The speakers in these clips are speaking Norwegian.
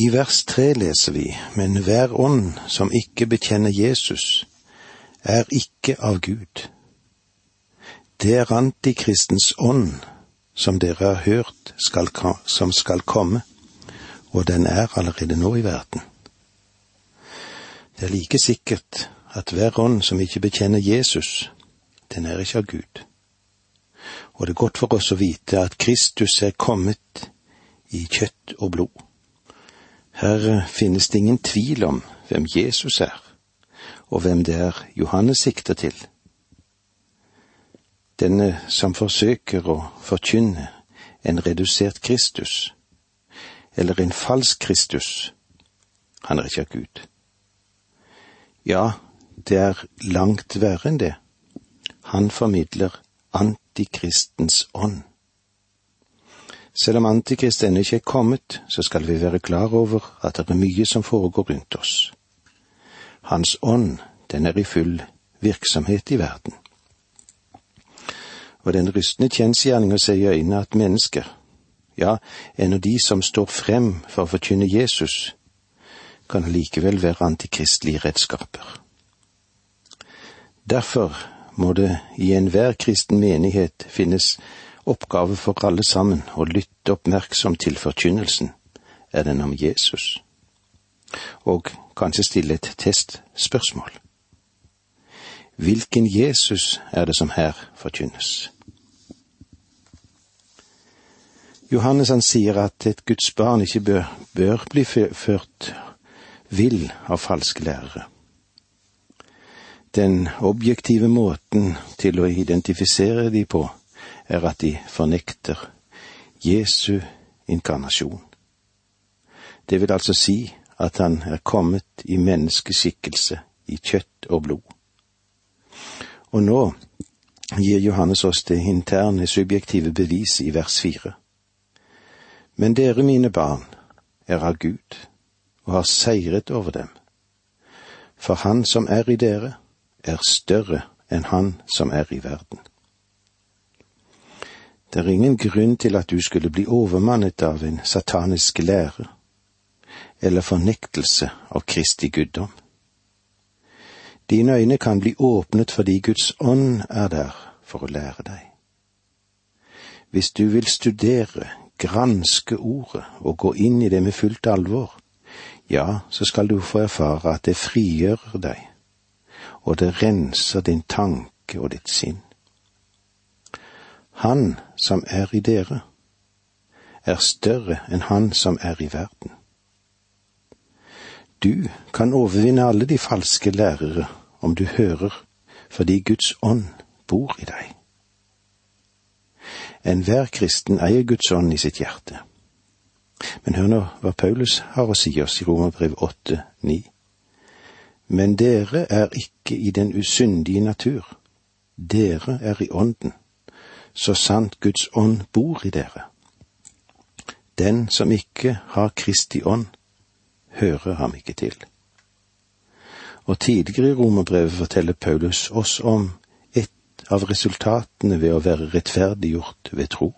I vers tre leser vi, men hver ånd som ikke bekjenner Jesus, er ikke av Gud. Det er antikristens ånd som dere har hørt skal, som skal komme, og den er allerede nå i verden. Det er like sikkert at hver ånd som ikke bekjenner Jesus, den er ikke av Gud. Og det er godt for oss å vite at Kristus er kommet i kjøtt og blod. Her finnes det ingen tvil om hvem Jesus er, og hvem det er Johannes sikter til. Denne som forsøker å forkynne en redusert Kristus, eller en falsk Kristus, han er ikke av Gud. Ja, det er langt verre enn det. Han formidler antikristens ånd. Selv om Antikrist ennå ikke er kommet, så skal vi være klar over at det er mye som foregår rundt oss. Hans ånd, den er i full virksomhet i verden. Og den rystende kjensgjerning å se i øynene at mennesker, ja, ennå de som står frem for å forkynne Jesus, kan likevel være antikristelige redskaper. Derfor må det i enhver kristen menighet finnes oppgave for alle sammen å lytte oppmerksomt til forkynnelsen, er den om Jesus, og kanskje stille et testspørsmål. Hvilken Jesus er det som her forkynnes? Johannes han sier at et Guds barn ikke bør, bør bli ført vill av falske lærere. Den objektive måten til å identifisere de på er at de fornekter Jesu inkarnasjon. Det vil altså si at han er kommet i menneskeskikkelse, i kjøtt og blod. Og nå gir Johannes oss det interne, subjektive beviset i vers fire. Men dere, mine barn, er av Gud og har seiret over dem. For han som er i dere, er større enn han som er i verden. Det er ingen grunn til at du skulle bli overmannet av en satanisk lære eller fornektelse av Kristi guddom. Dine øyne kan bli åpnet fordi Guds ånd er der for å lære deg. Hvis du vil studere, granske ordet og gå inn i det med fullt alvor, ja, så skal du få erfare at det frigjør deg, og det renser din tanke og ditt sinn. Han som er i dere, er større enn han som er i verden. Du kan overvinne alle de falske lærere om du hører, fordi Guds ånd bor i deg. Enhver kristen eier Guds ånd i sitt hjerte. Men hør nå hva Paulus har å si oss i Romerbrev 8, 9. Men dere er ikke i den usyndige natur, dere er i ånden så sant Guds ånd bor i dere. Den som ikke har Kristi ånd, hører ham ikke til. Og tidligere i romerbrevet forteller Paulus oss om et av resultatene ved å være rettferdiggjort ved tro.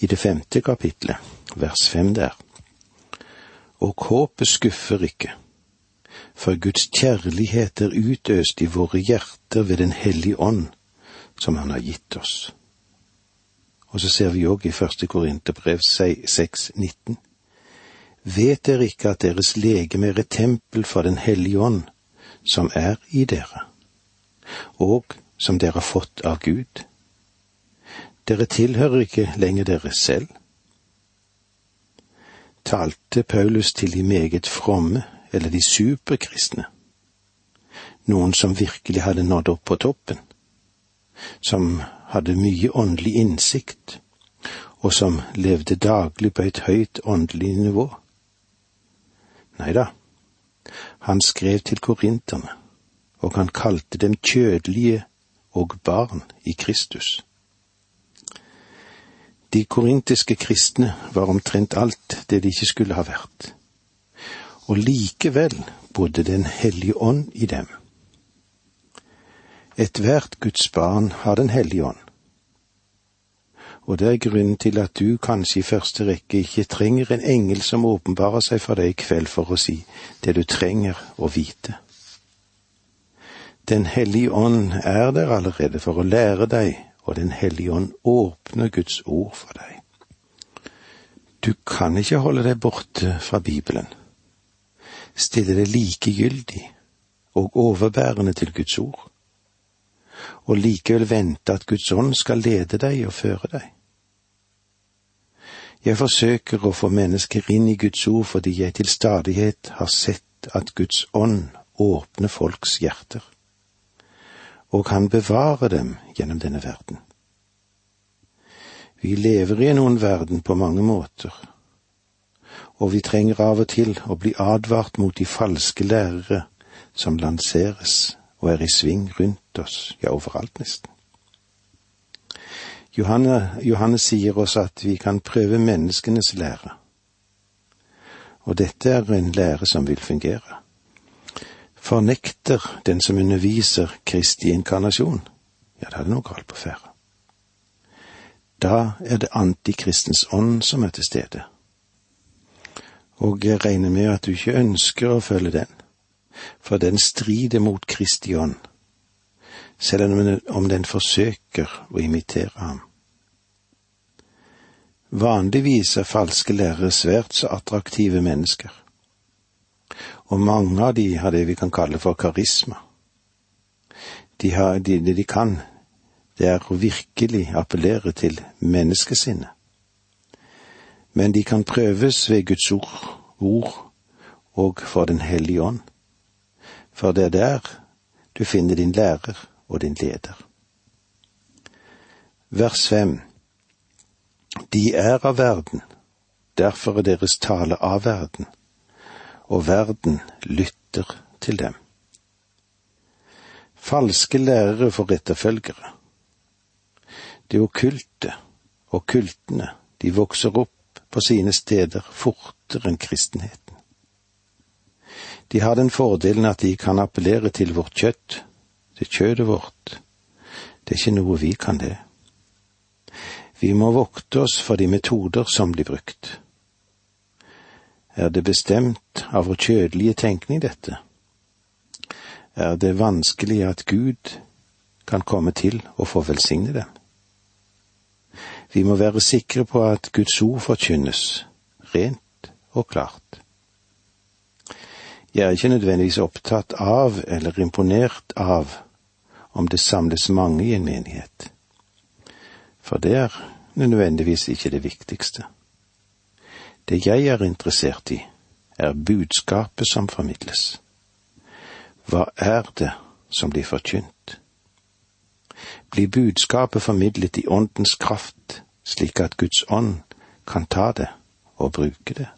I det femte kapitlet, vers fem der. Og håpet skuffer ikke, for Guds kjærlighet er utøst i våre hjerter ved Den hellige ånd som han har gitt oss. Og så ser vi òg i første Korinterbrev 6,19. Vet dere ikke at deres legeme er et tempel for Den hellige ånd, som er i dere, og som dere har fått av Gud? Dere tilhører ikke lenger dere selv. Talte Paulus til de meget fromme, eller de superkristne, noen som virkelig hadde nådd opp på toppen? Som hadde mye åndelig innsikt, og som levde daglig på et høyt åndelig nivå. Nei da, han skrev til korinterne, og han kalte dem kjødelige og barn i Kristus. De korintiske kristne var omtrent alt det de ikke skulle ha vært, og likevel bodde Den hellige ånd i dem Ethvert Guds barn har Den hellige ånd. og det er grunnen til at du kanskje i første rekke ikke trenger en engel som åpenbarer seg for deg i kveld for å si det du trenger å vite. Den hellige ånd er der allerede for å lære deg, og Den hellige ånd åpner Guds ord for deg. Du kan ikke holde deg borte fra Bibelen, stille deg likegyldig og overbærende til Guds ord og likevel vente at Guds ånd skal lede deg og føre deg. Jeg forsøker å få mennesker inn i Guds ord fordi jeg til stadighet har sett at Guds ånd åpner folks hjerter, og kan bevare dem gjennom denne verden. Vi lever i en ond verden på mange måter, og vi trenger av og til å bli advart mot de falske lærere som lanseres og er i sving rundt oss, ja, overalt nesten. Johanne, Johanne sier oss at vi kan prøve menneskenes lære, og dette er en lære som vil fungere. Fornekter den som underviser Kristi inkarnasjon, ja, da er det noe galt på ferde. Da er det antikristens ånd som er til stede. Og jeg regner med at du ikke ønsker å følge den for den strider mot Kristi ånd, selv om den forsøker å imitere ham. Vanligvis er falske lærere svært så attraktive mennesker, og mange av de har det vi kan kalle for karisma. De har, det de, de kan, det er å virkelig appellere til menneskesinnet. Men de kan prøves ved Guds ord, ord og for Den hellige ånd for det er der du finner din lærer og din leder. Vers fem De er av verden, derfor er deres tale av verden, og verden lytter til dem. Falske lærere får etterfølgere. De okkulte og kultene, de vokser opp på sine steder fortere enn kristenheten. De har den fordelen at de kan appellere til vårt kjøtt, til kjødet vårt. Det er ikke noe vi kan det. Vi må vokte oss for de metoder som blir brukt. Er det bestemt av vår kjødelige tenkning, dette? Er det vanskelig at Gud kan komme til å få velsigne den? Vi må være sikre på at Guds ord forkynnes rent og klart. Jeg er ikke nødvendigvis opptatt av eller imponert av om det samles mange i en menighet, for det er nødvendigvis ikke det viktigste. Det jeg er interessert i, er budskapet som formidles. Hva er det som blir forkynt? Blir budskapet formidlet i åndens kraft, slik at Guds ånd kan ta det og bruke det?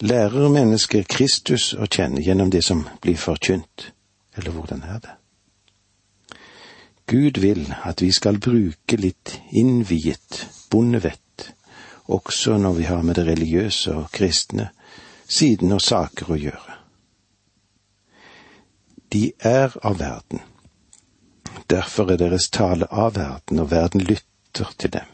Lærer mennesket Kristus å kjenne gjennom det som blir forkynt, eller hvordan er det? Gud vil at vi skal bruke litt innviet bondevett også når vi har med det religiøse og kristne siden og saker å gjøre. De er av verden. Derfor er deres tale av verden, og verden lytter til dem.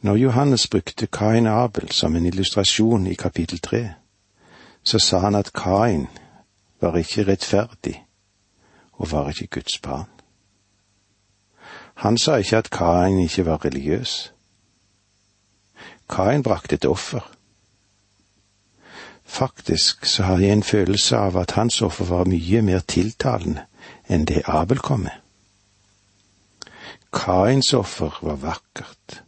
Når Johannes brukte Kain Abel som en illustrasjon i kapittel tre, så sa han at Kain var ikke rettferdig og var ikke Guds barn. Han sa ikke at Kain ikke var religiøs. Kain brakte et offer. Faktisk så har jeg en følelse av at hans offer var mye mer tiltalende enn det Abel kom med. Kains offer var vakkert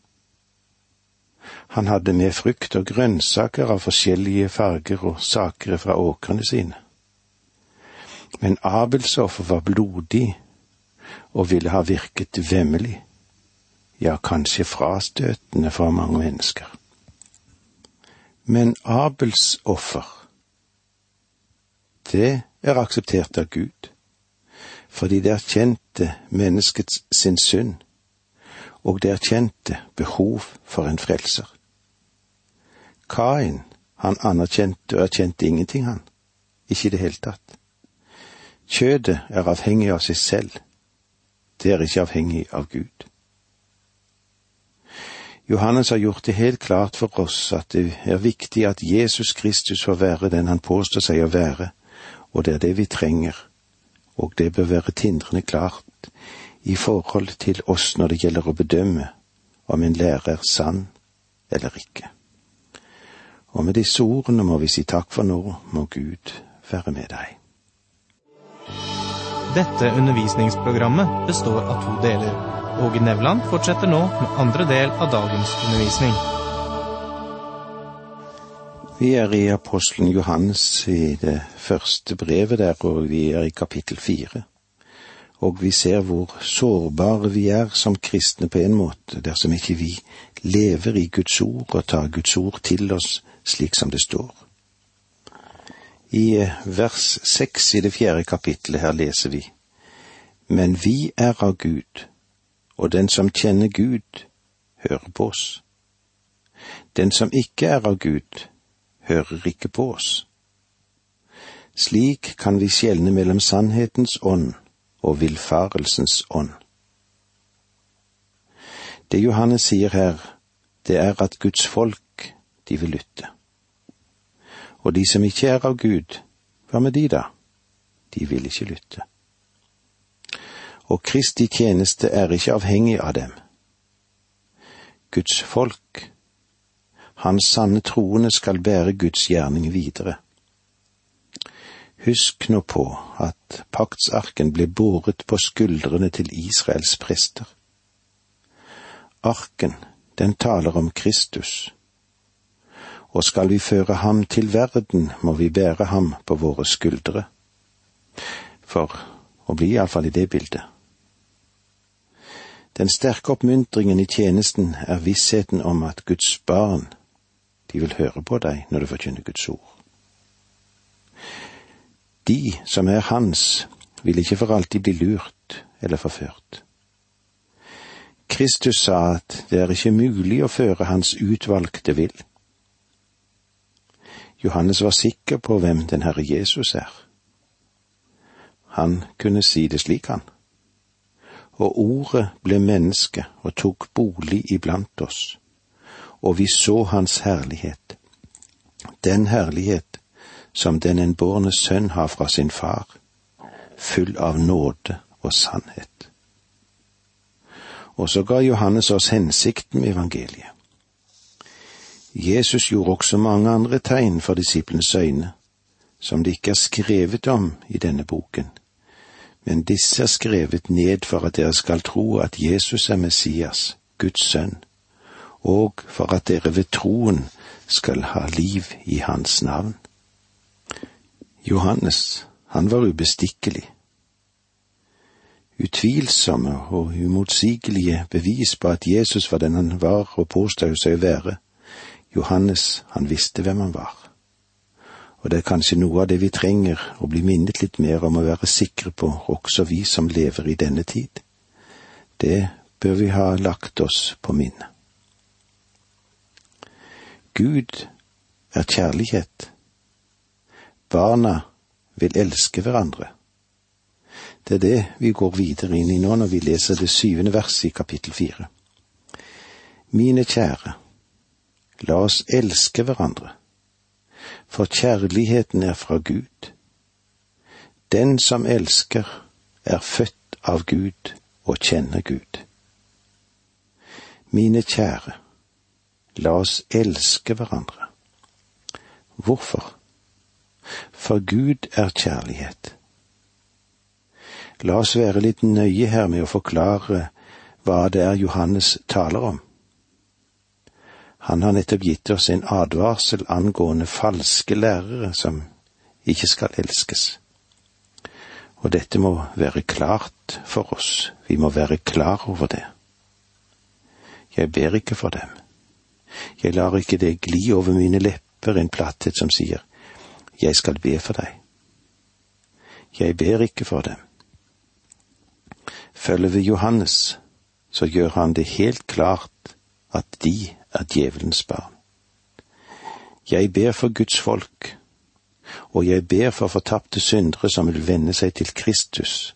han hadde med frukt og grønnsaker av forskjellige farger og saker fra åkrene sine. Men Abels offer var blodig og ville ha virket vemmelig, ja, kanskje frastøtende for mange mennesker. Men Abels offer, det er akseptert av Gud, fordi det erkjente menneskets sin synd, og det erkjente behov for en frelser. Kain, han anerkjente og erkjente ingenting, han. Ikke i det hele tatt. Kjødet er avhengig av seg selv. det er ikke avhengig av Gud. Johannes har gjort det helt klart for oss at det er viktig at Jesus Kristus får være den han påstår seg å være, og det er det vi trenger, og det bør være tindrende klart i forhold til oss når det gjelder å bedømme om en lærer er sann eller ikke. Og med disse ordene må vi si takk for nå, må Gud være med deg. Dette undervisningsprogrammet består av to deler. Åge Nevland fortsetter nå med andre del av dagens undervisning. Vi er i apostelen Johannes i det første brevet der, og vi er i kapittel fire. Og vi ser hvor sårbare vi er som kristne på en måte, dersom ikke vi lever i Guds ord og tar Guds ord til oss slik som det står. I vers seks i det fjerde kapittelet her leser vi, Men vi er av Gud, og den som kjenner Gud, hører på oss. Den som ikke er av Gud, hører ikke på oss. Slik kan vi skjelne mellom sannhetens ånd og villfarelsens ånd. Det Johannes sier her, det er at Guds folk, de vil lytte. Og de som ikke er av Gud, hva med de da? De vil ikke lytte og Kristi tjeneste er ikke avhengig av dem. Guds folk, hans sanne troende skal bære Guds gjerning videre. Husk nå på at paktsarken ble båret på skuldrene til Israels prester. Arken, den taler om Kristus, og skal vi føre ham til verden, må vi bære ham på våre skuldre. For å bli iallfall i det bildet. Den sterke oppmuntringen i tjenesten er vissheten om at Guds barn, de vil høre på deg når du forkynner Guds ord. De som er hans, vil ikke for alltid bli lurt eller forført. Kristus sa at det er ikke mulig å føre hans utvalgte vil. Johannes var sikker på hvem den Herre Jesus er. Han kunne si det slik, han og ordet ble menneske og tok bolig iblant oss, og vi så hans herlighet, den herlighet som den enbårne sønn har fra sin far, full av nåde og sannhet. Og så ga Johannes oss hensikten med evangeliet. Jesus gjorde også mange andre tegn for disiplenes øyne, som det ikke er skrevet om i denne boken men disse er skrevet ned for at dere skal tro at Jesus er Messias, Guds sønn, og for at dere ved troen skal ha liv i hans navn. Johannes, han var ubestikkelig. Utvilsomme og umotsigelige bevis på at Jesus var den han var og påstod seg å være. Johannes, han visste hvem han var og det er kanskje noe av det vi trenger å bli minnet litt mer om å være sikre på, også vi som lever i denne tid. Det bør vi ha lagt oss på minnet. Gud er kjærlighet. Barna vil elske hverandre. Det er det vi går videre inn i nå når vi leser det syvende verset i kapittel fire. Mine kjære, la oss elske hverandre for kjærligheten er fra Gud. Den som elsker, er født av Gud og kjenner Gud. Mine kjære, la oss elske hverandre. Hvorfor? For Gud er kjærlighet. La oss være litt nøye her med å forklare hva det er Johannes taler om. Han har nettopp gitt oss en advarsel angående falske lærere som ikke skal elskes. Og dette må være klart for oss, vi må være klar over det. Jeg ber ikke for dem. Jeg lar ikke det gli over mine lepper en platthet som sier, jeg skal be for deg. Jeg ber ikke for dem. Følger vi Johannes, så gjør han det helt klart at de er djevelens barn. Jeg ber for Guds folk, og jeg ber for fortapte syndere som vil vende seg til Kristus,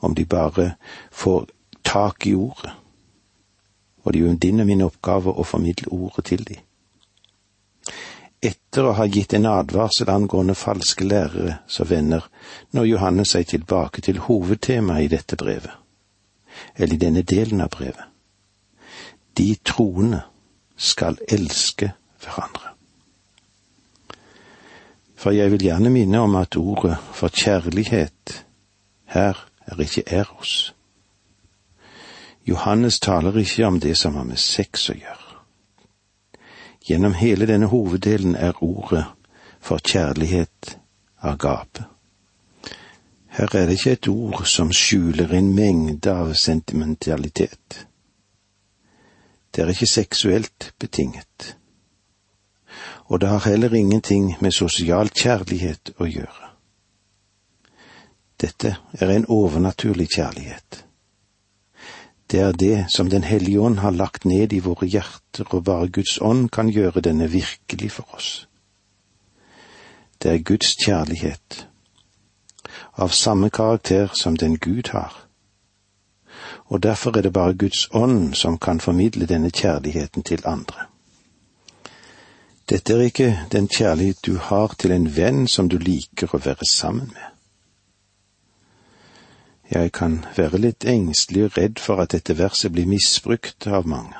om de bare får tak i ordet. Og det er jo din og min oppgave å formidle ordet til dem. Etter å ha gitt en advarsel angående falske lærere, så vender når Johannes seg tilbake til hovedtemaet i dette brevet, eller i denne delen av brevet. De troende skal elske hverandre. For jeg vil gjerne minne om at ordet for kjærlighet her er ikke eros. Johannes taler ikke om det som har med sex å gjøre. Gjennom hele denne hoveddelen er ordet for kjærlighet agape. Her er det ikke et ord som skjuler en mengde av sentimentalitet. Det er ikke seksuelt betinget. Og det har heller ingenting med sosial kjærlighet å gjøre. Dette er en overnaturlig kjærlighet. Det er det som Den hellige ånd har lagt ned i våre hjerter, og bare Guds ånd kan gjøre denne virkelig for oss. Det er Guds kjærlighet, av samme karakter som den Gud har. Og derfor er det bare Guds ånd som kan formidle denne kjærligheten til andre. Dette er ikke den kjærlighet du har til en venn som du liker å være sammen med. Jeg kan være litt engstelig og redd for at dette verset blir misbrukt av mange.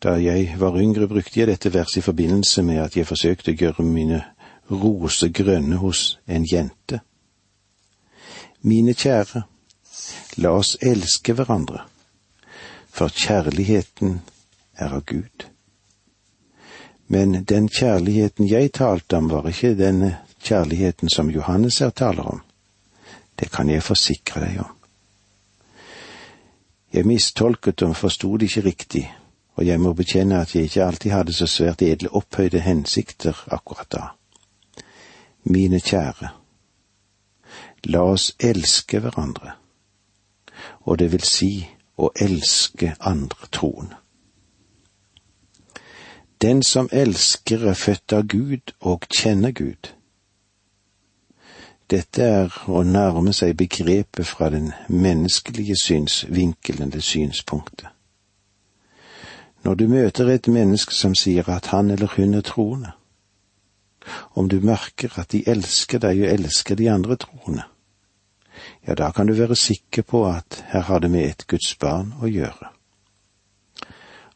Da jeg var yngre, brukte jeg dette verset i forbindelse med at jeg forsøkte å gjøre mine roser grønne hos en jente. Mine kjære, la oss elske hverandre, for kjærligheten er av Gud. Men den kjærligheten jeg talte om, var ikke denne kjærligheten som Johannes her taler om. Det kan jeg forsikre deg om. Jeg mistolket og forsto det ikke riktig, og jeg må bekjenne at jeg ikke alltid hadde så svært edle opphøyde hensikter akkurat da. Mine kjære, la oss elske hverandre, og det vil si å elske andre troende. Den som elsker er født av Gud og kjenner Gud. Dette er å nærme seg begrepet fra den menneskelige synsvinkelen det synspunktet. Når du møter et menneske som sier at han eller hun er troende, om du merker at de elsker deg og elsker de andre troende, ja, da kan du være sikker på at her har det med et Guds barn å gjøre.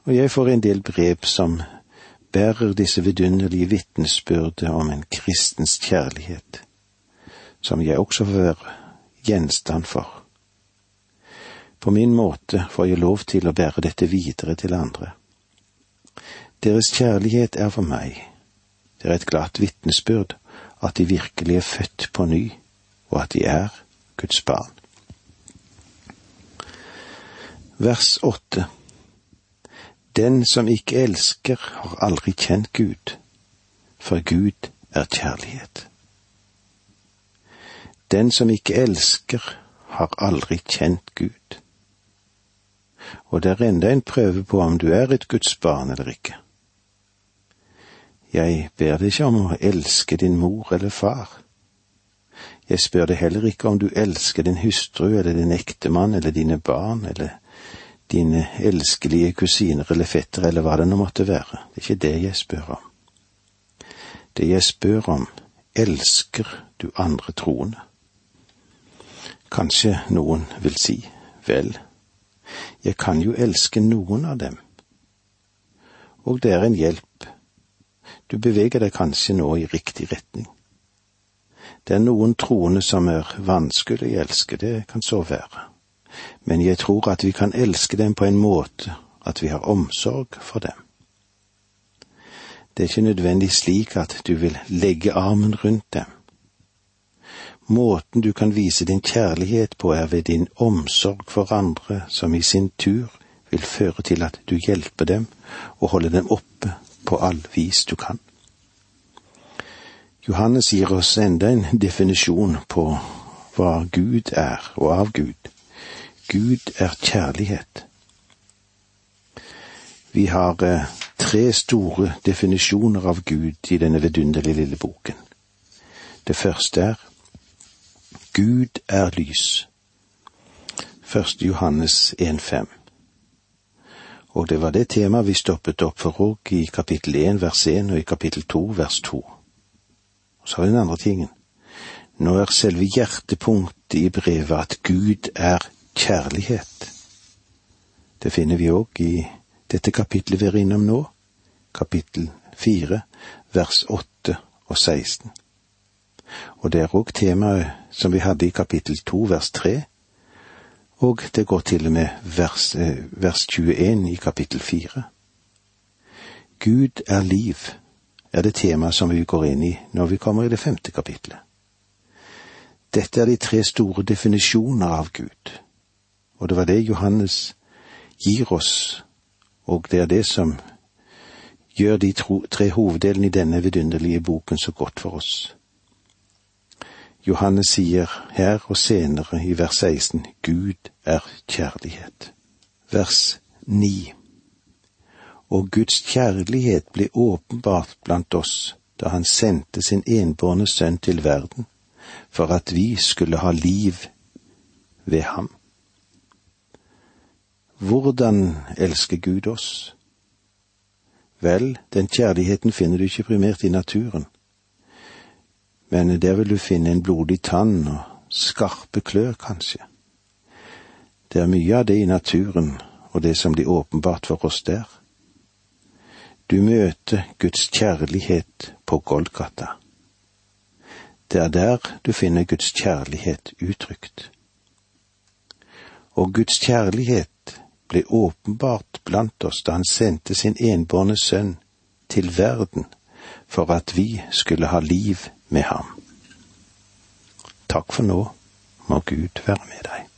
Og jeg får en del brev som bærer disse vidunderlige vitnesbyrdet om en kristens kjærlighet som jeg også får være gjenstand for. På min måte får jeg lov til å bære dette videre til andre. Deres kjærlighet er for meg, det er et glatt vitnesbyrd at de virkelig er født på ny, og at de er Guds barn. Vers åtte Den som ikke elsker, har aldri kjent Gud, for Gud er kjærlighet. Den som ikke elsker, har aldri kjent Gud. Og det er enda en prøve på om du er et Guds barn eller ikke. Jeg ber deg ikke om å elske din mor eller far. Jeg spør deg heller ikke om du elsker din hustru eller din ektemann eller dine barn eller dine elskelige kusiner eller fettere eller hva det nå måtte være. Det er ikke det jeg spør om. Det jeg spør om, elsker du andre troende? Kanskje noen vil si, vel, jeg kan jo elske noen av dem. Og det er en hjelp. Du beveger deg kanskje nå i riktig retning. Det er noen troende som er vanskelig å elske, det kan så være. Men jeg tror at vi kan elske dem på en måte at vi har omsorg for dem. Det er ikke nødvendig slik at du vil legge armen rundt dem Måten du kan vise din kjærlighet på er ved din omsorg for andre, som i sin tur vil føre til at du hjelper dem og holder dem oppe på all vis du kan. Johannes gir oss enda en definisjon på hva Gud er, og av Gud. Gud er kjærlighet. Vi har eh, tre store definisjoner av Gud i denne vidunderlige lille boken. Det første er Gud er lys. 1. Johannes 1,5. Og det var det temaet vi stoppet opp for òg i kapittel 1 vers 1 og i kapittel 2 vers 2. Og så har vi den andre tingen. Nå er selve hjertepunktet i brevet at Gud er kjærlighet. Det finner vi òg i dette kapitlet vi er innom nå, kapittel 4, vers 8 og 16. Og det er òg temaet som vi hadde i kapittel 2, vers 3, og det går til og med vers, eh, vers 21 i kapittel 4. Gud er liv, er det temaet som vi går inn i når vi kommer i det femte kapitlet. Dette er de tre store definisjoner av Gud, og det var det Johannes gir oss, og det er det som gjør de tre hoveddelene i denne vidunderlige boken så godt for oss. Johannes sier her og senere i vers 16 Gud er kjærlighet. Vers 9 Og Guds kjærlighet ble åpenbart blant oss da han sendte sin enbårne sønn til verden, for at vi skulle ha liv ved ham. Hvordan elsker Gud oss? Vel, den kjærligheten finner du ikke primært i naturen men der vil du finne en blodig tann og skarpe klør, kanskje. Det er mye av det i naturen og det som blir åpenbart for oss der. Du møter Guds kjærlighet på Golgata. Det er der du finner Guds kjærlighet uttrykt. Og Guds kjærlighet ble åpenbart blant oss da han sendte sin enbårne sønn til verden for at vi skulle ha liv med ham. Takk for nå, må Gud være med deg.